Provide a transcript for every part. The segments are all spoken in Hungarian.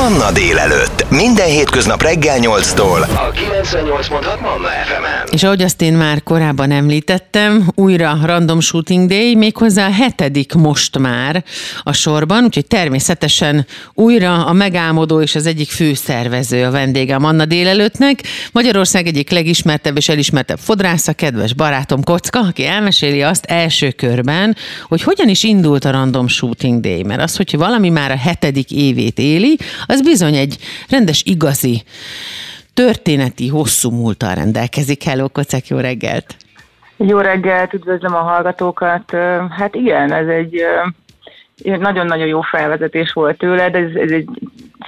Manna délelőtt. Minden hétköznap reggel 8-tól. A 98.6 Manna FM-en. És ahogy azt én már korábban említettem, újra Random Shooting Day, méghozzá a hetedik most már a sorban, úgyhogy természetesen újra a megálmodó és az egyik főszervező a vendégem Anna délelőttnek. Magyarország egyik legismertebb és elismertebb fodrásza, kedves barátom Kocka, aki elmeséli azt első körben, hogy hogyan is indult a Random Shooting Day. Mert az, hogyha valami már a hetedik évét éli, az bizony egy rendes igazi történeti hosszú múltal rendelkezik. Hello, Kocek, jó reggelt! Jó reggelt, üdvözlöm a hallgatókat. Hát igen, ez egy nagyon-nagyon jó felvezetés volt tőled, ez, ez egy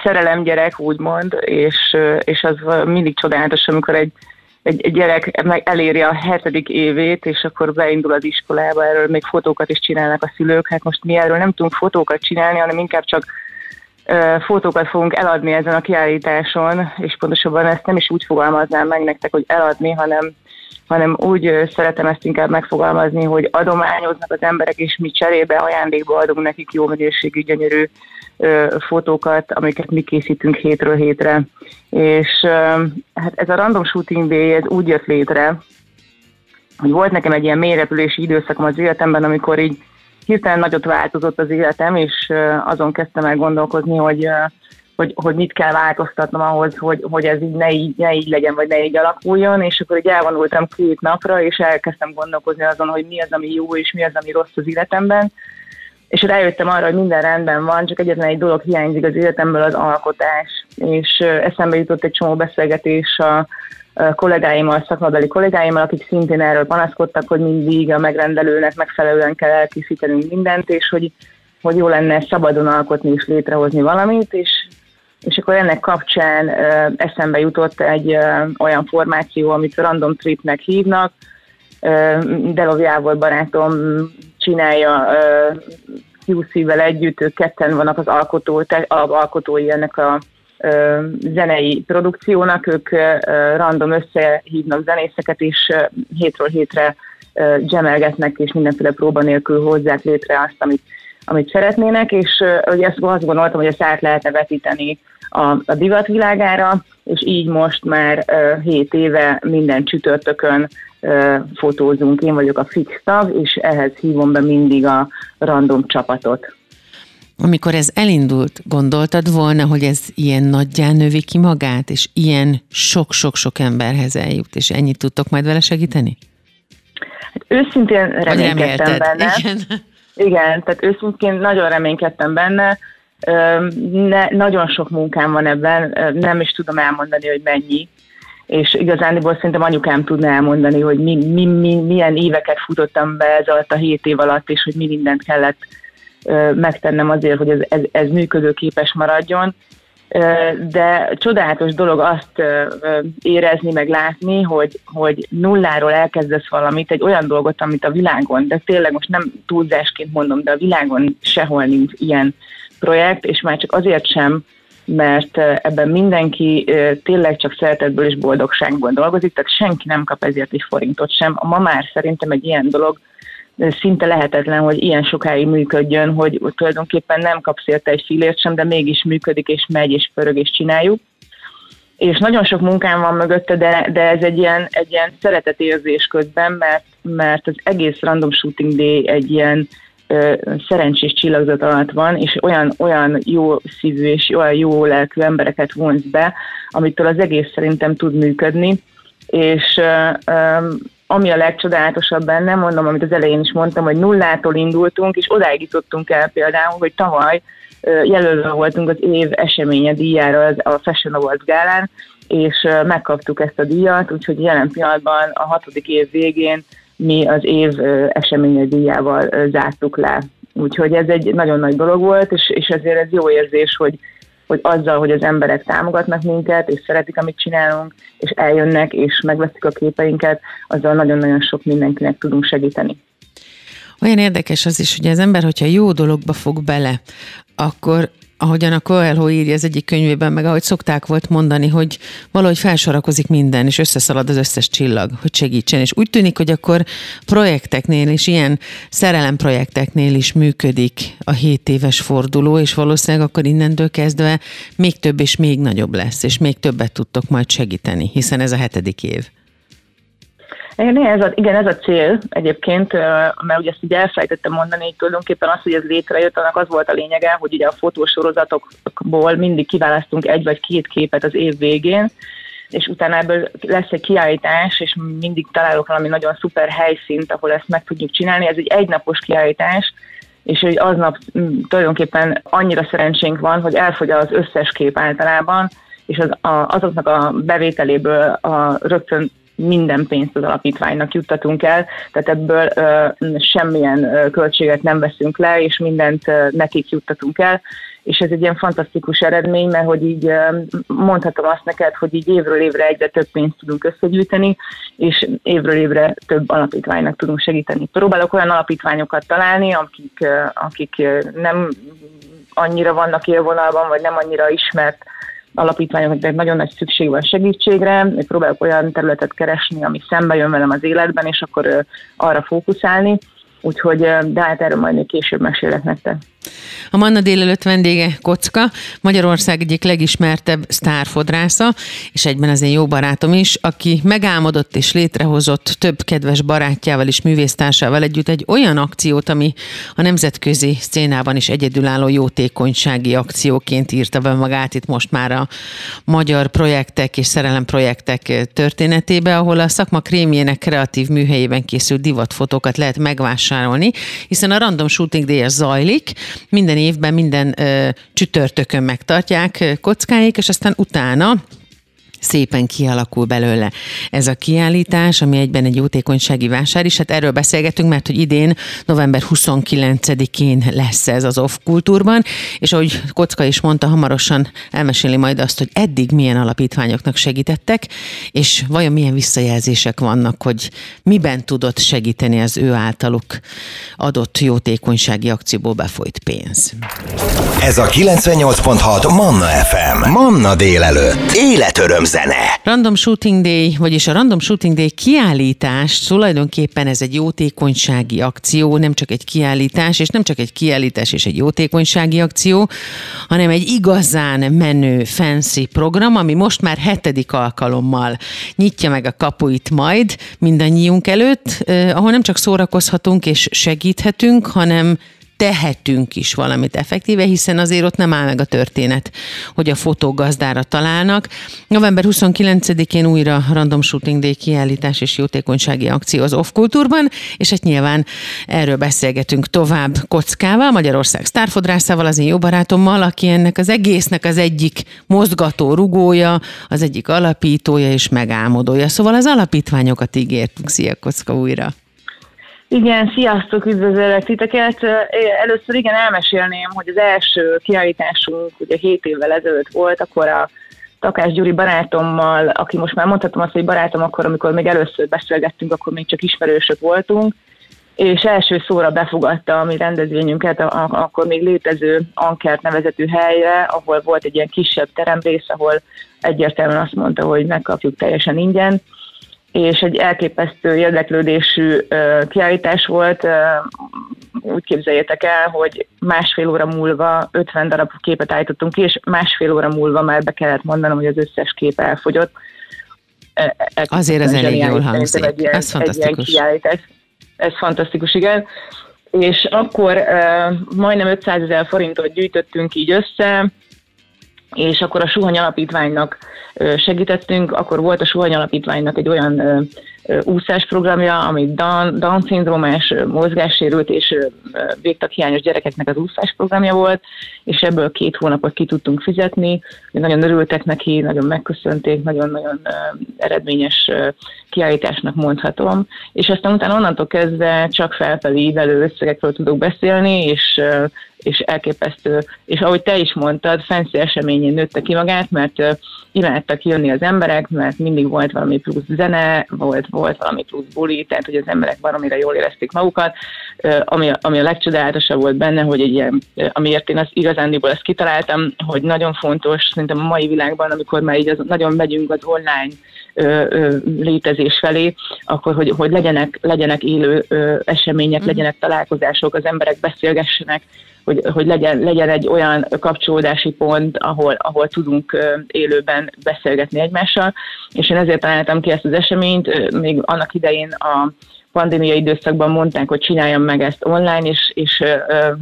szerelem gyerek, úgymond, és, és az mindig csodálatos, amikor egy, egy, egy gyerek meg eléri a hetedik évét, és akkor beindul az iskolába, erről még fotókat is csinálnak a szülők. Hát most mi erről nem tudunk fotókat csinálni, hanem inkább csak fotókat fogunk eladni ezen a kiállításon, és pontosabban ezt nem is úgy fogalmaznám meg nektek, hogy eladni, hanem, hanem úgy szeretem ezt inkább megfogalmazni, hogy adományoznak az emberek, és mi cserébe ajándékba adunk nekik jó minőségű, gyönyörű fotókat, amiket mi készítünk hétről hétre. És hát ez a Random Shooting Day ez úgy jött létre, hogy volt nekem egy ilyen mélyrepülési időszakom az életemben, amikor így hirtelen nagyot változott az életem, és azon kezdtem el gondolkozni, hogy, hogy, hogy mit kell változtatnom ahhoz, hogy, hogy ez így ne, így ne így legyen, vagy ne így alakuljon, és akkor így elvonultam két napra, és elkezdtem gondolkozni azon, hogy mi az, ami jó, és mi az, ami rossz az életemben, és rájöttem arra, hogy minden rendben van, csak egyetlen egy dolog hiányzik az életemből, az alkotás. És eszembe jutott egy csomó beszélgetés a, kollégáimmal, szakmabeli kollégáimmal, akik szintén erről panaszkodtak, hogy mindig a megrendelőnek megfelelően kell elkészítenünk mindent, és hogy, hogy jó lenne szabadon alkotni és létrehozni valamit, és, és akkor ennek kapcsán ö, eszembe jutott egy ö, olyan formáció, amit Random Tripnek hívnak, Delovjával barátom csinálja QC-vel együtt, ők ketten vannak az alkotó, te, alkotói ennek a zenei produkciónak, ők random összehívnak zenészeket, és hétről hétre gemelgetnek, és mindenféle próba nélkül hozzák létre azt, amit, amit szeretnének, és ugye ezt azt gondoltam, hogy ezt át lehetne vetíteni a, a divatvilágára, és így most már uh, 7 éve minden csütörtökön fotózunk. Én vagyok a fix tag, és ehhez hívom be mindig a random csapatot. Amikor ez elindult, gondoltad volna, hogy ez ilyen nagyján növi ki magát, és ilyen sok-sok-sok emberhez eljut, és ennyit tudtok majd vele segíteni? Hát őszintén reménykedtem benne. Igen. Igen, tehát őszintén nagyon reménykedtem benne. Ne, nagyon sok munkám van ebben, nem is tudom elmondani, hogy mennyi. És igazándiból szerintem anyukám tudna elmondani, hogy mi, mi, mi, milyen éveket futottam be ez alatt a hét év alatt, és hogy mi mindent kellett megtennem azért, hogy ez, ez, ez működőképes maradjon. De csodálatos dolog azt érezni, meg látni, hogy, hogy nulláról elkezdesz valamit, egy olyan dolgot, amit a világon, de tényleg most nem túlzásként mondom, de a világon sehol nincs ilyen projekt, és már csak azért sem, mert ebben mindenki tényleg csak szeretetből és boldogságból dolgozik, tehát senki nem kap ezért egy forintot sem. Ma már szerintem egy ilyen dolog szinte lehetetlen, hogy ilyen sokáig működjön, hogy tulajdonképpen nem kapsz érte egy filért sem, de mégis működik, és megy, és pörög, és csináljuk. És nagyon sok munkám van mögötte, de, de ez egy ilyen, egy ilyen szeretetérzés közben, mert, mert az egész Random Shooting Day egy ilyen szerencsés csillagzat alatt van, és olyan, olyan jó szívű és olyan jó lelkű embereket vonz be, amitől az egész szerintem tud működni, és ami a legcsodálatosabb benne, mondom, amit az elején is mondtam, hogy nullától indultunk, és odáig jutottunk el például, hogy tavaly jelölve voltunk az év eseménye díjára a Fashion Awards gálán, és megkaptuk ezt a díjat, úgyhogy jelen pillanatban a hatodik év végén mi az év eseménye díjával zártuk le. Úgyhogy ez egy nagyon nagy dolog volt, és, és ezért ez jó érzés, hogy, hogy azzal, hogy az emberek támogatnak minket, és szeretik, amit csinálunk, és eljönnek, és megveszik a képeinket, azzal nagyon-nagyon sok mindenkinek tudunk segíteni. Olyan érdekes az is, hogy az ember, hogyha jó dologba fog bele, akkor ahogyan a Coelho írja az egyik könyvében, meg ahogy szokták volt mondani, hogy valahogy felsorakozik minden, és összeszalad az összes csillag, hogy segítsen. És úgy tűnik, hogy akkor projekteknél és ilyen szerelem projekteknél is működik a 7 éves forduló, és valószínűleg akkor innentől kezdve még több és még nagyobb lesz, és még többet tudtok majd segíteni, hiszen ez a hetedik év. Igen, ez a, igen, ez a cél egyébként, mert ugye ezt így elfelejtettem mondani, hogy tulajdonképpen az, hogy ez létrejött, annak az volt a lényege, hogy ugye a fotósorozatokból mindig kiválasztunk egy vagy két képet az év végén, és utána ebből lesz egy kiállítás, és mindig találok valami nagyon szuper helyszínt, ahol ezt meg tudjuk csinálni. Ez egy egynapos kiállítás, és hogy aznap tulajdonképpen annyira szerencsénk van, hogy elfogy az összes kép általában, és az, a, azoknak a bevételéből a, rögtön minden pénzt az alapítványnak juttatunk el, tehát ebből ö, semmilyen ö, költséget nem veszünk le, és mindent ö, nekik juttatunk el, és ez egy ilyen fantasztikus eredmény, mert hogy így mondhatom azt neked, hogy így évről évre egyre több pénzt tudunk összegyűjteni, és évről évre több alapítványnak tudunk segíteni. Próbálok olyan alapítványokat találni, akik, akik nem annyira vannak élvonalban, vagy nem annyira ismert alapítványoknak nagyon nagy szükség van segítségre, próbálok olyan területet keresni, ami szembe jön velem az életben, és akkor arra fókuszálni. Úgyhogy, de hát erről majd még később mesélek nektek. A Manna délelőtt vendége Kocka, Magyarország egyik legismertebb sztárfodrásza, és egyben az én jó barátom is, aki megálmodott és létrehozott több kedves barátjával és művésztársával együtt egy olyan akciót, ami a nemzetközi szcénában is egyedülálló jótékonysági akcióként írta be magát itt most már a magyar projektek és szerelemprojektek történetébe, ahol a szakma krémjének kreatív műhelyében készült divatfotókat lehet megvásárolni, hiszen a Random Shooting Day zajlik, minden évben, minden ö, csütörtökön megtartják kockáik, és aztán utána szépen kialakul belőle ez a kiállítás, ami egyben egy jótékonysági vásár is. Hát erről beszélgetünk, mert hogy idén november 29-én lesz ez az off kultúrban, és ahogy Kocka is mondta, hamarosan elmeséli majd azt, hogy eddig milyen alapítványoknak segítettek, és vajon milyen visszajelzések vannak, hogy miben tudott segíteni az ő általuk adott jótékonysági akcióból befolyt pénz. Ez a 98.6 Manna FM. Manna délelőtt. Életöröm zene. Random Shooting Day, vagyis a Random Shooting Day kiállítás tulajdonképpen ez egy jótékonysági akció, nem csak egy kiállítás, és nem csak egy kiállítás és egy jótékonysági akció, hanem egy igazán menő, fancy program, ami most már hetedik alkalommal nyitja meg a kapuit majd mindannyiunk előtt, eh, ahol nem csak szórakozhatunk és segíthetünk, hanem tehetünk is valamit effektíve, hiszen azért ott nem áll meg a történet, hogy a fotógazdára találnak. November 29-én újra Random Shooting Day kiállítás és jótékonysági akció az Off Kultúrban, és hát nyilván erről beszélgetünk tovább Kockával, Magyarország sztárfodrászával, az én jó barátommal, aki ennek az egésznek az egyik mozgató rugója, az egyik alapítója és megálmodója. Szóval az alapítványokat ígértünk. Szia, Kocka újra! Igen, sziasztok, üdvözöllek titeket. Először igen elmesélném, hogy az első kiállításunk ugye 7 évvel ezelőtt volt, akkor a Takás Gyuri barátommal, aki most már mondhatom azt, hogy barátom akkor, amikor még először beszélgettünk, akkor még csak ismerősök voltunk, és első szóra befogadta a mi rendezvényünket, akkor még létező Ankert nevezetű helyre, ahol volt egy ilyen kisebb teremrész, ahol egyértelműen azt mondta, hogy megkapjuk teljesen ingyen, és egy elképesztő érdeklődésű kiállítás volt. Úgy képzeljétek el, hogy másfél óra múlva 50 darab képet állítottunk ki, és másfél óra múlva már be kellett mondanom, hogy az összes kép elfogyott. E, e, Azért ez elég jól hangzik. Egy ilyen, ez fantasztikus. Egy ilyen Ez fantasztikus, igen. És akkor majdnem 500 ezer forintot gyűjtöttünk így össze, és akkor a Suhany Alapítványnak segítettünk, akkor volt a Suhany Alapítványnak egy olyan úszásprogramja, ami Down, Down szindrómás, mozgássérült és végtaghiányos gyerekeknek az úszásprogramja volt, és ebből két hónapot ki tudtunk fizetni. Nagyon örültek neki, nagyon megköszönték, nagyon-nagyon eredményes kiállításnak mondhatom. És aztán utána onnantól kezdve csak felfelé ívelő összegekről tudok beszélni, és és elképesztő, és ahogy te is mondtad, fancy eseményén nőtte ki magát, mert imádtak jönni az emberek, mert mindig volt valami plusz zene, volt volt valami plusz buli, tehát hogy az emberek baromira jól érezték magukat. Ami, ami a legcsodálatosabb volt benne, hogy egy ilyen, amiért én azt igazándiból ezt kitaláltam, hogy nagyon fontos, szerintem a mai világban, amikor már így az, nagyon megyünk az online ö, ö, létezés felé, akkor hogy, hogy legyenek, legyenek élő ö, események, mm. legyenek találkozások, az emberek beszélgessenek, hogy, hogy legyen, legyen egy olyan kapcsolódási pont, ahol, ahol tudunk élőben beszélgetni egymással, és én ezért találtam ki ezt az eseményt, még annak idején a pandémia időszakban mondták, hogy csináljam meg ezt online, és, és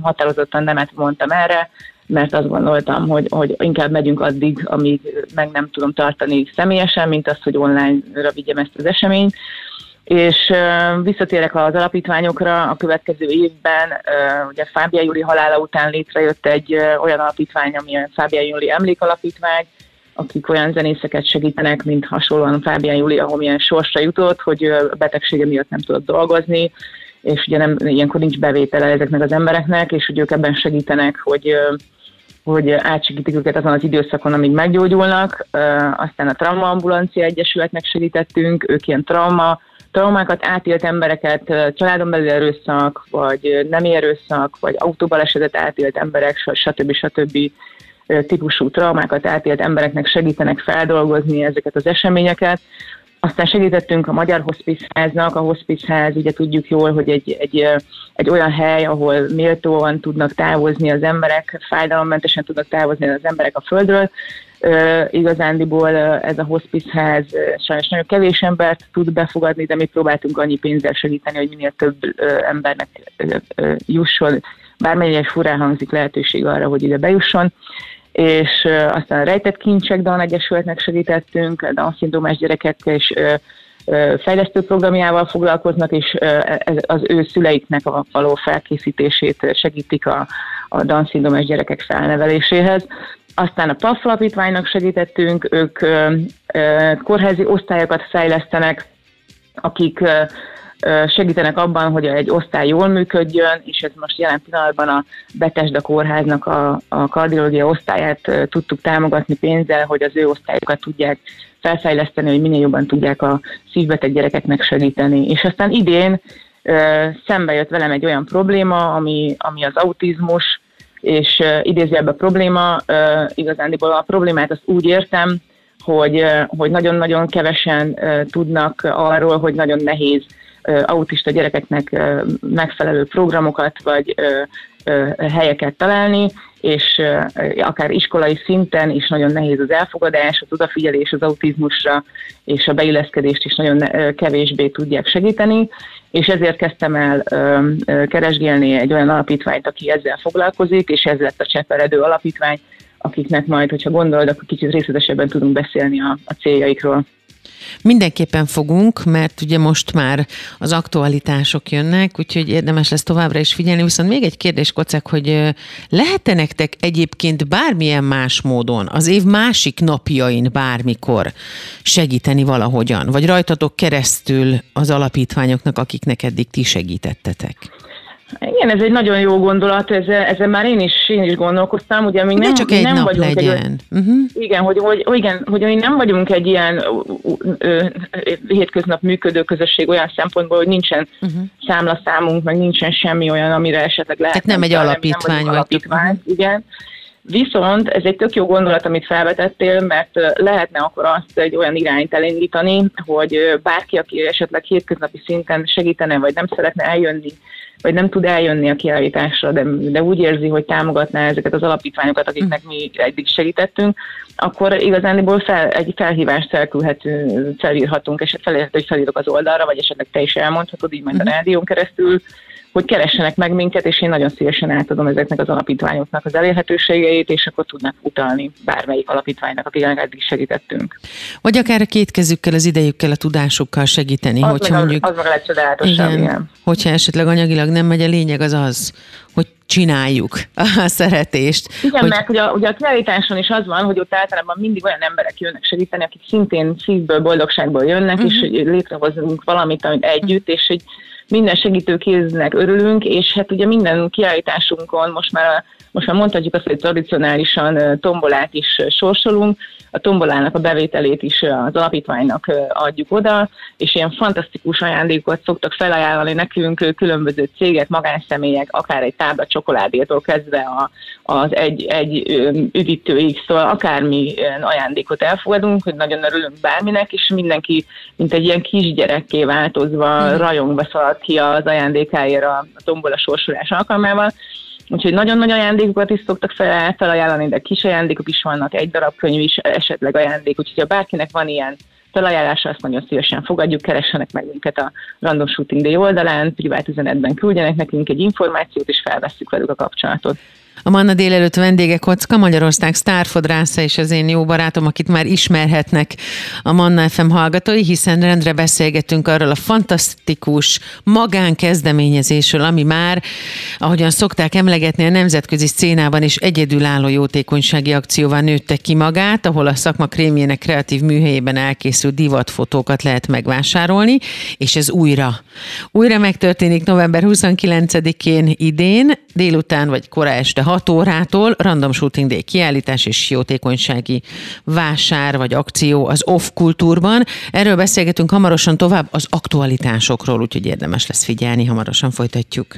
határozottan nemet mondtam erre, mert azt gondoltam, hogy, hogy inkább megyünk addig, amíg meg nem tudom tartani személyesen, mint az, hogy online-ra vigyem ezt az eseményt. És visszatérek az alapítványokra, a következő évben ugye Fábia Júli halála után létrejött egy olyan alapítvány, ami a Fábia Júli emlékalapítvány, akik olyan zenészeket segítenek, mint hasonlóan Fábián Júli, ahol milyen sorsra jutott, hogy a betegsége miatt nem tudott dolgozni, és ugye nem, ilyenkor nincs bevétele ezeknek az embereknek, és hogy ők ebben segítenek, hogy hogy átsegítik őket azon az időszakon, amíg meggyógyulnak. Aztán a Traumaambulancia Egyesületnek segítettünk, ők ilyen trauma, traumákat átélt embereket, családon belül erőszak, vagy nem erőszak, vagy autóbalesetet átélt emberek, stb. stb. típusú traumákat átélt embereknek segítenek feldolgozni ezeket az eseményeket. Aztán segítettünk a Magyar Hospice Háznak, a Hospice Ház, ugye tudjuk jól, hogy egy, egy, egy olyan hely, ahol méltóan tudnak távozni az emberek, fájdalommentesen tudnak távozni az emberek a földről. Uh, igazándiból ez a hospice ház uh, sajnos nagyon kevés embert tud befogadni, de mi próbáltunk annyi pénzzel segíteni, hogy minél több embernek jusson, bármennyire furán hangzik lehetőség arra, hogy ide bejusson és aztán a rejtett kincsek Dan Egyesületnek segítettünk, a Down gyerekekkel és fejlesztő programjával foglalkoznak, és az ő szüleiknek a való felkészítését segítik a, a Down gyerekek felneveléséhez. Aztán a PAF alapítványnak segítettünk, ők kórházi osztályokat fejlesztenek, akik segítenek abban, hogy egy osztály jól működjön, és ez most jelen pillanatban a Betesda kórháznak a, a kardiológia osztályát tudtuk támogatni pénzzel, hogy az ő osztályokat tudják felfejleszteni, hogy minél jobban tudják a szívbeteg gyerekeknek segíteni. És aztán idén szembe jött velem egy olyan probléma, ami, ami az autizmus, és idézőjelben probléma, igazándiból a problémát azt úgy értem, hogy, hogy nagyon-nagyon kevesen tudnak arról, hogy nagyon nehéz autista gyerekeknek megfelelő programokat vagy helyeket találni, és akár iskolai szinten is nagyon nehéz az elfogadás, az odafigyelés az autizmusra, és a beilleszkedést is nagyon kevésbé tudják segíteni, és ezért kezdtem el keresgélni egy olyan alapítványt, aki ezzel foglalkozik, és ez lett a Cseperedő Alapítvány, akiknek majd, hogyha gondolod, akkor kicsit részletesebben tudunk beszélni a, a céljaikról. Mindenképpen fogunk, mert ugye most már az aktualitások jönnek, úgyhogy érdemes lesz továbbra is figyelni. Viszont még egy kérdés, Kocek, hogy lehet-e nektek egyébként bármilyen más módon, az év másik napjain bármikor segíteni valahogyan, vagy rajtatok keresztül az alapítványoknak, akiknek eddig ti segítettetek? Igen, ez egy nagyon jó gondolat, ezzel, ezzel már én is, én is gondolkoztam, ugye mi nem, csak egy nem nap vagyunk legyen. Egy, uh-huh. Igen, hogy, hogy, igen, hogy mi nem vagyunk egy ilyen ö, hétköznap működő közösség olyan szempontból, hogy nincsen uh-huh. számlaszámunk, meg nincsen semmi olyan, amire esetleg lehet. Tehát nem egy alapítvány vagy. Alapítvány, uh-huh. igen. Viszont ez egy tök jó gondolat, amit felvetettél, mert lehetne akkor azt egy olyan irányt elindítani, hogy bárki, aki esetleg hétköznapi szinten segítene, vagy nem szeretne eljönni vagy nem tud eljönni a kiállításra, de, de úgy érzi, hogy támogatná ezeket az alapítványokat, akiknek mi eddig segítettünk, akkor igazániból fel, egy felhívást elküldhetünk, felírhatunk, és felírható, hogy felírok az oldalra, vagy esetleg te is elmondhatod, így majd a mhm. rádión keresztül, hogy keressenek meg minket, és én nagyon szívesen átadom ezeknek az alapítványoknak az elérhetőségeit, és akkor tudnak utalni bármelyik alapítványnak, akiknek eddig segítettünk. Vagy akár a két kezükkel, az idejükkel, a tudásukkal segíteni. Az hogyha meg mondjuk, az meg a igen, igen. Hogyha esetleg anyagilag nem megy, a lényeg az az, hogy csináljuk a szeretést. Igen, hogy... mert ugye, ugye a kiállításon is az van, hogy ott általában mindig olyan emberek jönnek segíteni, akik szintén szívből, boldogságból jönnek, uh-huh. és hogy létrehozunk valamit amit együtt, és hogy minden segítőkéznek örülünk, és hát ugye minden kiállításunkon most már most már mondhatjuk azt, hogy tradicionálisan tombolát is sorsolunk, a tombolának a bevételét is az alapítványnak adjuk oda, és ilyen fantasztikus ajándékokat szoktak felajánlani nekünk különböző cégek, magánszemélyek, akár egy tábla csokoládétól kezdve a, az egy, egy üdítőig, szóval akármi ajándékot elfogadunk, hogy nagyon örülünk bárminek, és mindenki, mint egy ilyen kisgyerekké változva, mm. rajongva szalad ki az ajándékáért a, a tombola sorsolás alkalmával. Úgyhogy nagyon nagy ajándékokat is szoktak fel, felajánlani, de kis ajándékok is vannak, egy darab könyv is esetleg ajándék, úgyhogy ha bárkinek van ilyen felajánlása, azt nagyon szívesen fogadjuk, keressenek meg minket a Random Shooting Day oldalán, privát üzenetben küldjenek nekünk egy információt, és felvesszük velük a kapcsolatot. A Manna délelőtt vendége Kocka, Magyarország sztárfodrásza és az én jó barátom, akit már ismerhetnek a Manna FM hallgatói, hiszen rendre beszélgetünk arról a fantasztikus magánkezdeményezésről, ami már, ahogyan szokták emlegetni, a nemzetközi szcénában is egyedülálló jótékonysági akcióval nőtte ki magát, ahol a szakma krémjének kreatív műhelyében elkészült divatfotókat lehet megvásárolni, és ez újra. Újra megtörténik november 29-én idén, délután vagy kora este 6 órától Random Shooting Day kiállítás és jótékonysági vásár vagy akció az off kultúrban. Erről beszélgetünk hamarosan tovább az aktualitásokról, úgyhogy érdemes lesz figyelni, hamarosan folytatjuk.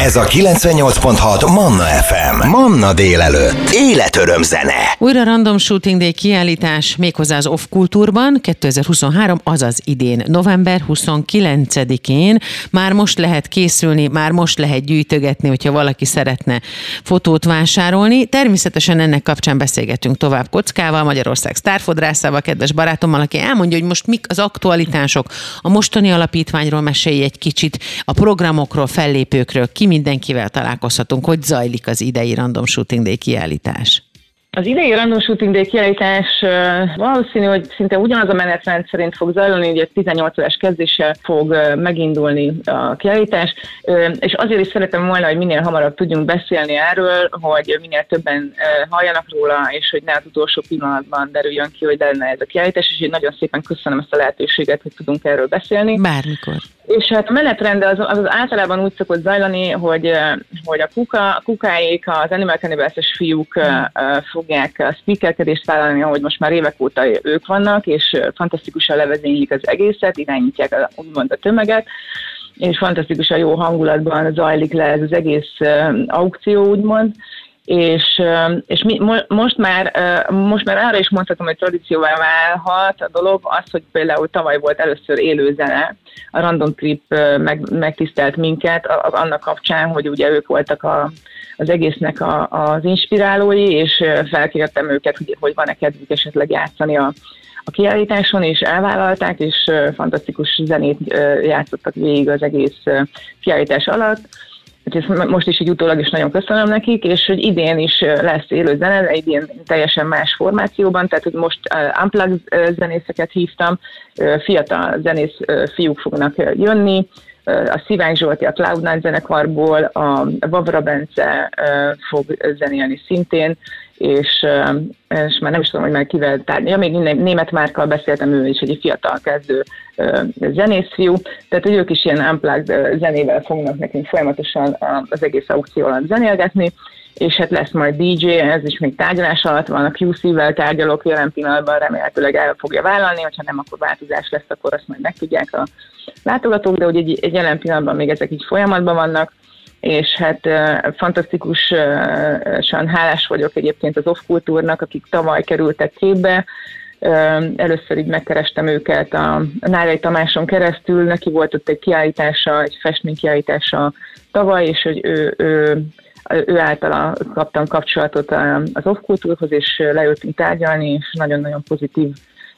Ez a 98.6 Manna FM. Manna délelőtt. Életöröm zene. Újra Random Shooting Day kiállítás méghozzá az off kultúrban 2023, azaz idén, november 29-én. Már most lehet készülni, már most lehet gyűjtögetni, hogyha valaki szeretne fotót vásárolni. Természetesen ennek kapcsán beszélgetünk tovább Kockával, Magyarország sztárfodrászával, kedves barátommal, aki elmondja, hogy most mik az aktualitások. A mostani alapítványról mesélj egy kicsit, a programokról, fellépőkről, ki mindenkivel találkozhatunk, hogy zajlik az idei Random Shooting Day kiállítás. Az idei Random Shooting Day kiállítás valószínű, hogy szinte ugyanaz a menetrend szerint fog zajlani, hogy 18 órás kezdéssel fog megindulni a kiállítás, és azért is szeretem volna, hogy minél hamarabb tudjunk beszélni erről, hogy minél többen halljanak róla, és hogy ne az utolsó pillanatban derüljön ki, hogy lenne ez a kiállítás, és én nagyon szépen köszönöm ezt a lehetőséget, hogy tudunk erről beszélni. Bármikor. És hát a menetrend az, az általában úgy szokott zajlani, hogy, hogy a kuka, a kukáik, az Animal cannibals fiúk mm. Fogják speakerkedést vállalni, ahogy most már évek óta ők vannak, és fantasztikusan levezénylik az egészet, irányítják a, úgymond a tömeget, és fantasztikusan jó hangulatban zajlik le ez az egész aukció, úgymond. És, és mi, most, már, most már arra is mondhatom, hogy tradícióvá válhat a dolog az, hogy például tavaly volt először élő zene, a Random Trip meg, megtisztelt minket annak kapcsán, hogy ugye ők voltak a, az egésznek a, az inspirálói, és felkértem őket, hogy, hogy van-e kedvük esetleg játszani a, a kiállításon, és elvállalták, és fantasztikus zenét játszottak végig az egész kiállítás alatt. Ezt most is így utólag is nagyon köszönöm nekik, és hogy idén is lesz élő zene, idén teljesen más formációban, tehát hogy most unplugged zenészeket hívtam, fiatal zenész fiúk fognak jönni, a Szivány Zsolti a Cloud9 zenekarból, a Vavra Bence fog zenélni szintén, és, és már nem is tudom, hogy már kivel tárgyalni. Ja, még német márkkal beszéltem, ő is egy fiatal kezdő zenészfiú, tehát hogy ők is ilyen unplugged zenével fognak nekünk folyamatosan az egész aukció alatt zenélgetni, és hát lesz majd DJ, ez is még tárgyalás alatt van, a QC-vel tárgyalok jelen pillanatban, remélhetőleg el fogja vállalni, hogyha nem, akkor változás lesz, akkor azt majd megtudják a látogatók, de hogy egy, egy jelen pillanatban még ezek így folyamatban vannak, és hát fantasztikusan hálás vagyok egyébként az off kultúrnak, akik tavaly kerültek képbe, Először így megkerestem őket a Nárai Tamáson keresztül, neki volt ott egy kiállítása, egy festménykiállítása tavaly, és hogy ő, ő, ő általa kaptam kapcsolatot az off kultúrhoz, és leültünk tárgyalni, és nagyon-nagyon pozitív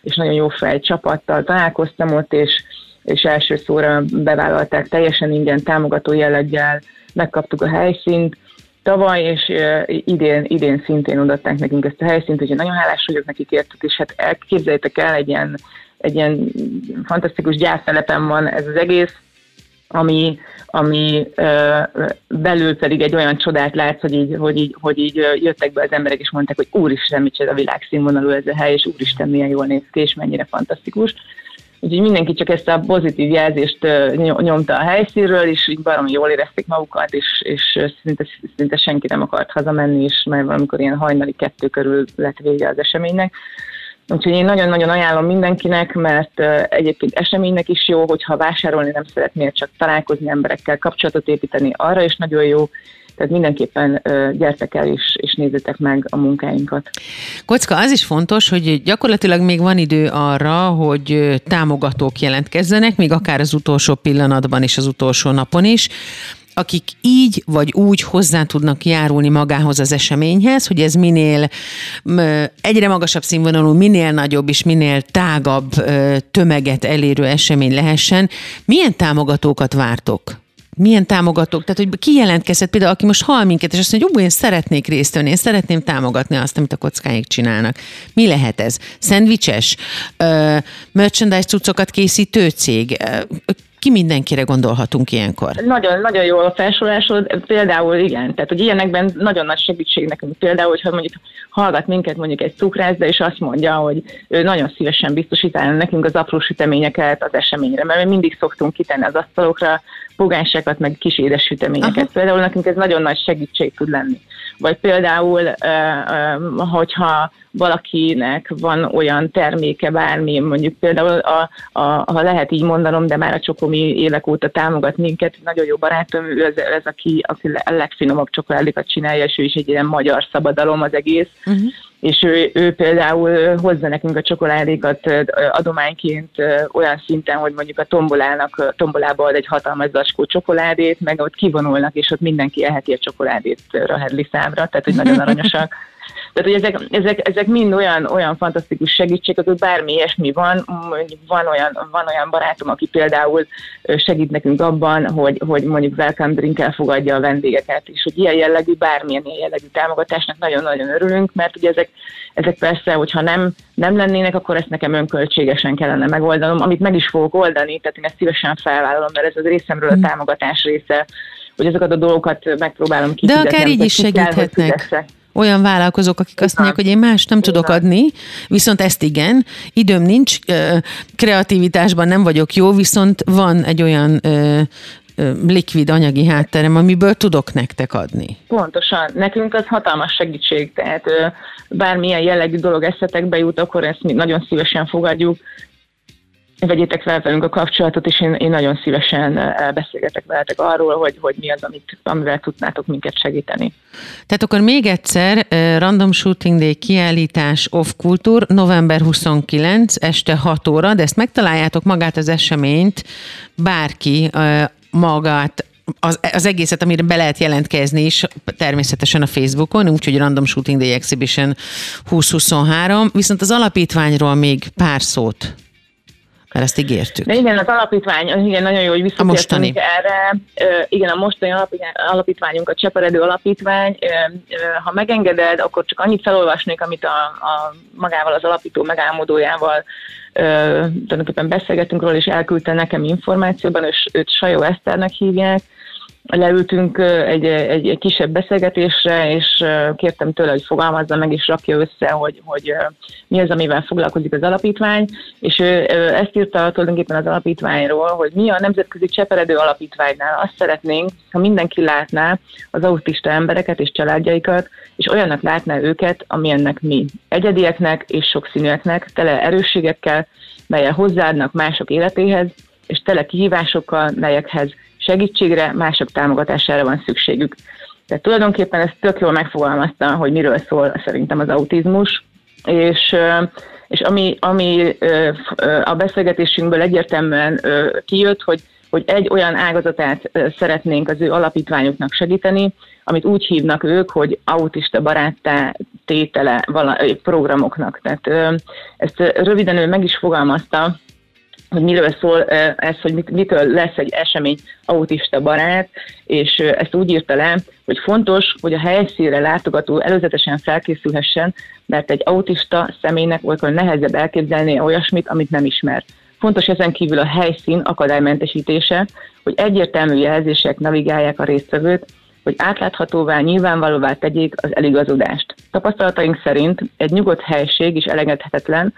és nagyon jó fej csapattal találkoztam ott, és, és első szóra bevállalták teljesen ingyen támogató jelleggel megkaptuk a helyszínt, tavaly, és idén, idén szintén odaadták nekünk ezt a helyszínt, úgyhogy nagyon hálás vagyok nekik értük, és hát elképzeljétek el, egy ilyen, egy ilyen fantasztikus gyásztelepen van ez az egész, ami, ami ö, belül pedig egy olyan csodát látsz, hogy így, hogy, így, hogy így jöttek be az emberek, és mondták, hogy úristen, micsoda világszínvonalú ez a hely, és úristen, milyen jól néz ki, és mennyire fantasztikus. Úgyhogy mindenki csak ezt a pozitív jelzést nyomta a helyszínről, és így baromi jól érezték magukat, és, és szinte, szinte senki nem akart hazamenni, és mert valamikor ilyen hajnali kettő körül lett vége az eseménynek. Úgyhogy én nagyon-nagyon ajánlom mindenkinek, mert egyébként eseménynek is jó, hogyha vásárolni nem szeretnél, csak találkozni emberekkel, kapcsolatot építeni, arra is nagyon jó, tehát mindenképpen gyertek el és, és nézzétek meg a munkáinkat. Kocka, az is fontos, hogy gyakorlatilag még van idő arra, hogy támogatók jelentkezzenek, még akár az utolsó pillanatban és az utolsó napon is akik így vagy úgy hozzá tudnak járulni magához az eseményhez, hogy ez minél egyre magasabb színvonalú, minél nagyobb és minél tágabb tömeget elérő esemény lehessen. Milyen támogatókat vártok? Milyen támogatók, tehát hogy ki jelentkezett például, aki most hal minket, és azt mondja, hogy én szeretnék részt venni, én szeretném támogatni azt, amit a kockáik csinálnak. Mi lehet ez? Szendvicses? merchandise cuccokat készítő cég? Ki mindenkire gondolhatunk ilyenkor? Nagyon, nagyon jó a felsorolásod. Például igen, tehát hogy ilyenekben nagyon nagy segítség nekünk. Például, hogyha mondjuk hallgat minket mondjuk egy cukrászda, és azt mondja, hogy ő nagyon szívesen biztosítálna nekünk az apró süteményeket az eseményre, mert mi mindig szoktunk kitenni az asztalokra pogánsákat, meg kis édes süteményeket. Aha. Például nekünk ez nagyon nagy segítség tud lenni. Vagy például, hogyha valakinek van olyan terméke, bármi, mondjuk például, a, a, ha lehet így mondanom, de már a Csokomi évek óta támogat minket, nagyon jó barátom, ő ez, ez aki, aki a legfinomabb csokoládékat csinálja, és ő is egy ilyen magyar szabadalom az egész, uh-huh és ő, ő például hozza nekünk a csokoládékat adományként olyan szinten, hogy mondjuk a tombolának, tombolába ad egy hatalmas zacskó csokoládét, meg ott kivonulnak, és ott mindenki elheti a csokoládét Rahedli számra, tehát hogy nagyon aranyosak. Tehát, hogy ezek, ezek, ezek mind olyan, olyan fantasztikus segítségek, hogy bármi ilyesmi van, van olyan, van olyan barátom, aki például segít nekünk abban, hogy, hogy mondjuk welcome drink elfogadja a vendégeket, és hogy ilyen jellegű, bármilyen ilyen jellegű támogatásnak nagyon-nagyon örülünk, mert ugye ezek, ezek persze, hogyha nem, nem lennének, akkor ezt nekem önköltségesen kellene megoldanom, amit meg is fogok oldani, tehát én ezt szívesen felvállalom, mert ez az részemről a hmm. támogatás része, hogy ezeket a dolgokat megpróbálom kifizetni. De akár így is segíthetnek. Kell, olyan vállalkozók, akik azt mondják, hogy én más nem tudok adni, viszont ezt igen, időm nincs, kreativitásban nem vagyok jó, viszont van egy olyan likvid anyagi hátterem, amiből tudok nektek adni. Pontosan. Nekünk az hatalmas segítség, tehát bármilyen jellegű dolog eszetekbe jut, akkor ezt mi nagyon szívesen fogadjuk vegyétek fel velünk a kapcsolatot, és én, én nagyon szívesen beszélgetek veletek arról, hogy, hogy mi az, amit, amivel tudnátok minket segíteni. Tehát akkor még egyszer, Random Shooting Day kiállítás Off Kultúr, november 29, este 6 óra, de ezt megtaláljátok magát az eseményt, bárki magát az, az egészet, amire be lehet jelentkezni is, természetesen a Facebookon, úgyhogy Random Shooting Day Exhibition 2023, viszont az alapítványról még pár szót mert ezt ígértük. De igen, az alapítvány, igen, nagyon jó, hogy visszatértünk erre. Igen, a mostani alapítványunk a Cseperedő Alapítvány. Ha megengeded, akkor csak annyit felolvasnék, amit a, a magával az alapító megálmodójával tulajdonképpen beszélgetünk róla, és elküldte nekem információban, és őt Sajó Eszternek hívják, leültünk egy, egy, egy kisebb beszélgetésre, és kértem tőle, hogy fogalmazza meg és rakja össze, hogy, hogy mi az, amivel foglalkozik az alapítvány, és ő ezt írta tulajdonképpen az alapítványról, hogy mi a Nemzetközi Cseperedő Alapítványnál azt szeretnénk, ha mindenki látná az autista embereket és családjaikat, és olyannak látná őket, amilyennek mi. Egyedieknek és sokszínűeknek, tele erősségekkel, melyel hozzáadnak mások életéhez, és tele kihívásokkal, melyekhez segítségre, mások támogatására van szükségük. Tehát tulajdonképpen ez tök jól megfogalmazta, hogy miről szól szerintem az autizmus, és, és ami, ami a beszélgetésünkből egyértelműen kijött, hogy, hogy egy olyan ágazatát szeretnénk az ő alapítványoknak segíteni, amit úgy hívnak ők, hogy autista baráttá tétele vala, programoknak. Tehát ezt röviden ő meg is fogalmazta, hogy miről szól ez, hogy mit, mitől lesz egy esemény autista barát, és ezt úgy írta le, hogy fontos, hogy a helyszínre látogató előzetesen felkészülhessen, mert egy autista személynek olykor nehezebb elképzelni olyasmit, amit nem ismer. Fontos ezen kívül a helyszín akadálymentesítése, hogy egyértelmű jelzések navigálják a résztvevőt, hogy átláthatóvá, nyilvánvalóvá tegyék az eligazodást. Tapasztalataink szerint egy nyugodt helység is elengedhetetlen,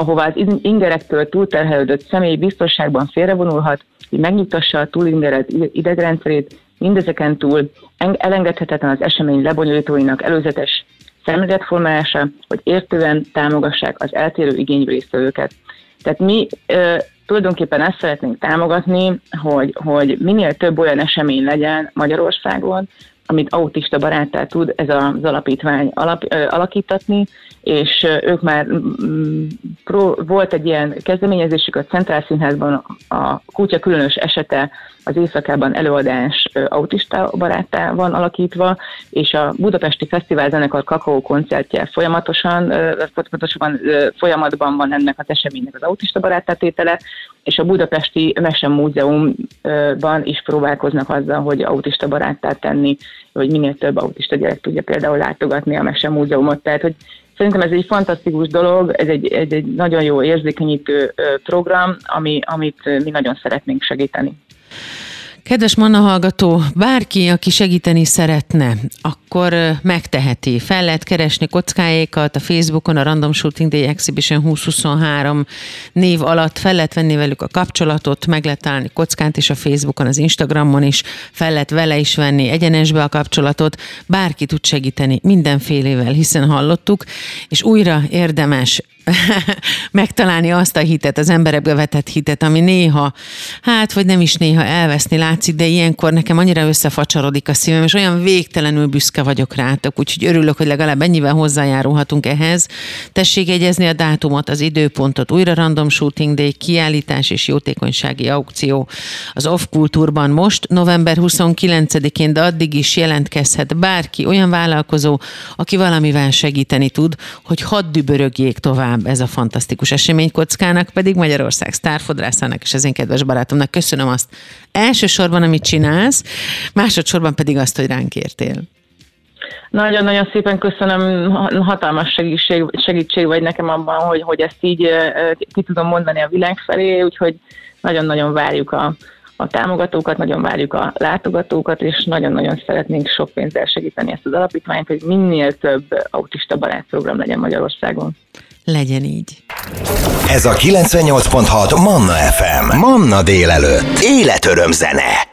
ahová az ingerektől túlterhelődött személy biztonságban félrevonulhat, hogy megnyugtassa a túlingeret idegrendszerét, mindezeken túl elengedhetetlen az esemény lebonyolítóinak előzetes szemléletformálása, hogy értően támogassák az eltérő igényből résztvevőket. Tehát mi ö, tulajdonképpen ezt szeretnénk támogatni, hogy, hogy minél több olyan esemény legyen Magyarországon, amit autista baráttá tud ez az alapítvány alap, ö, alakítatni, és ők már pro, volt egy ilyen kezdeményezésük a Centrál Színházban a kutya különös esete az éjszakában előadás autista baráttá van alakítva, és a Budapesti Fesztivál zenekar kakaó koncertje folyamatosan, folyamatosan folyamatban van ennek az eseménynek az autista baráttá tétele, és a Budapesti Mese Múzeumban is próbálkoznak azzal, hogy autista baráttá tenni, hogy minél több autista gyerek tudja például látogatni a Mese Múzeumot. Tehát, hogy Szerintem ez egy fantasztikus dolog, ez egy, egy, egy nagyon jó érzékenyítő program, ami, amit mi nagyon szeretnénk segíteni. Kedves Manna hallgató, bárki, aki segíteni szeretne, akkor megteheti. Fel lehet keresni kockáékat a Facebookon, a Random Shooting Day Exhibition 2023 név alatt, fel lehet venni velük a kapcsolatot, meg lehet találni kockát is a Facebookon, az Instagramon is, fel lehet vele is venni egyenesbe a kapcsolatot, bárki tud segíteni mindenfélével, hiszen hallottuk, és újra érdemes megtalálni azt a hitet, az emberekbe vetett hitet, ami néha, hát vagy nem is néha elveszni látszik, de ilyenkor nekem annyira összefacsarodik a szívem, és olyan végtelenül büszke vagyok rátok, úgyhogy örülök, hogy legalább ennyivel hozzájárulhatunk ehhez. Tessék egyezni a dátumot, az időpontot, újra Random Shooting Day, kiállítás és jótékonysági aukció az Off Kultúrban most, november 29-én, de addig is jelentkezhet bárki, olyan vállalkozó, aki valamivel segíteni tud, hogy hadd dübörögjék tovább ez a fantasztikus eseménykockának, pedig Magyarország sztárfodrászának és az én kedves barátomnak köszönöm azt elsősorban, amit csinálsz, másodszorban pedig azt, hogy ránk értél. Nagyon-nagyon szépen köszönöm, hatalmas segítség, segítség vagy nekem abban, hogy, hogy ezt így ki tudom mondani a világ felé, úgyhogy nagyon-nagyon várjuk a, a támogatókat, nagyon várjuk a látogatókat, és nagyon-nagyon szeretnénk sok pénzzel segíteni ezt az alapítványt, hogy minél több autista barátprogram legyen Magyarországon legyen így. Ez a 98.6 Manna FM. Manna délelőtt. Életöröm zene.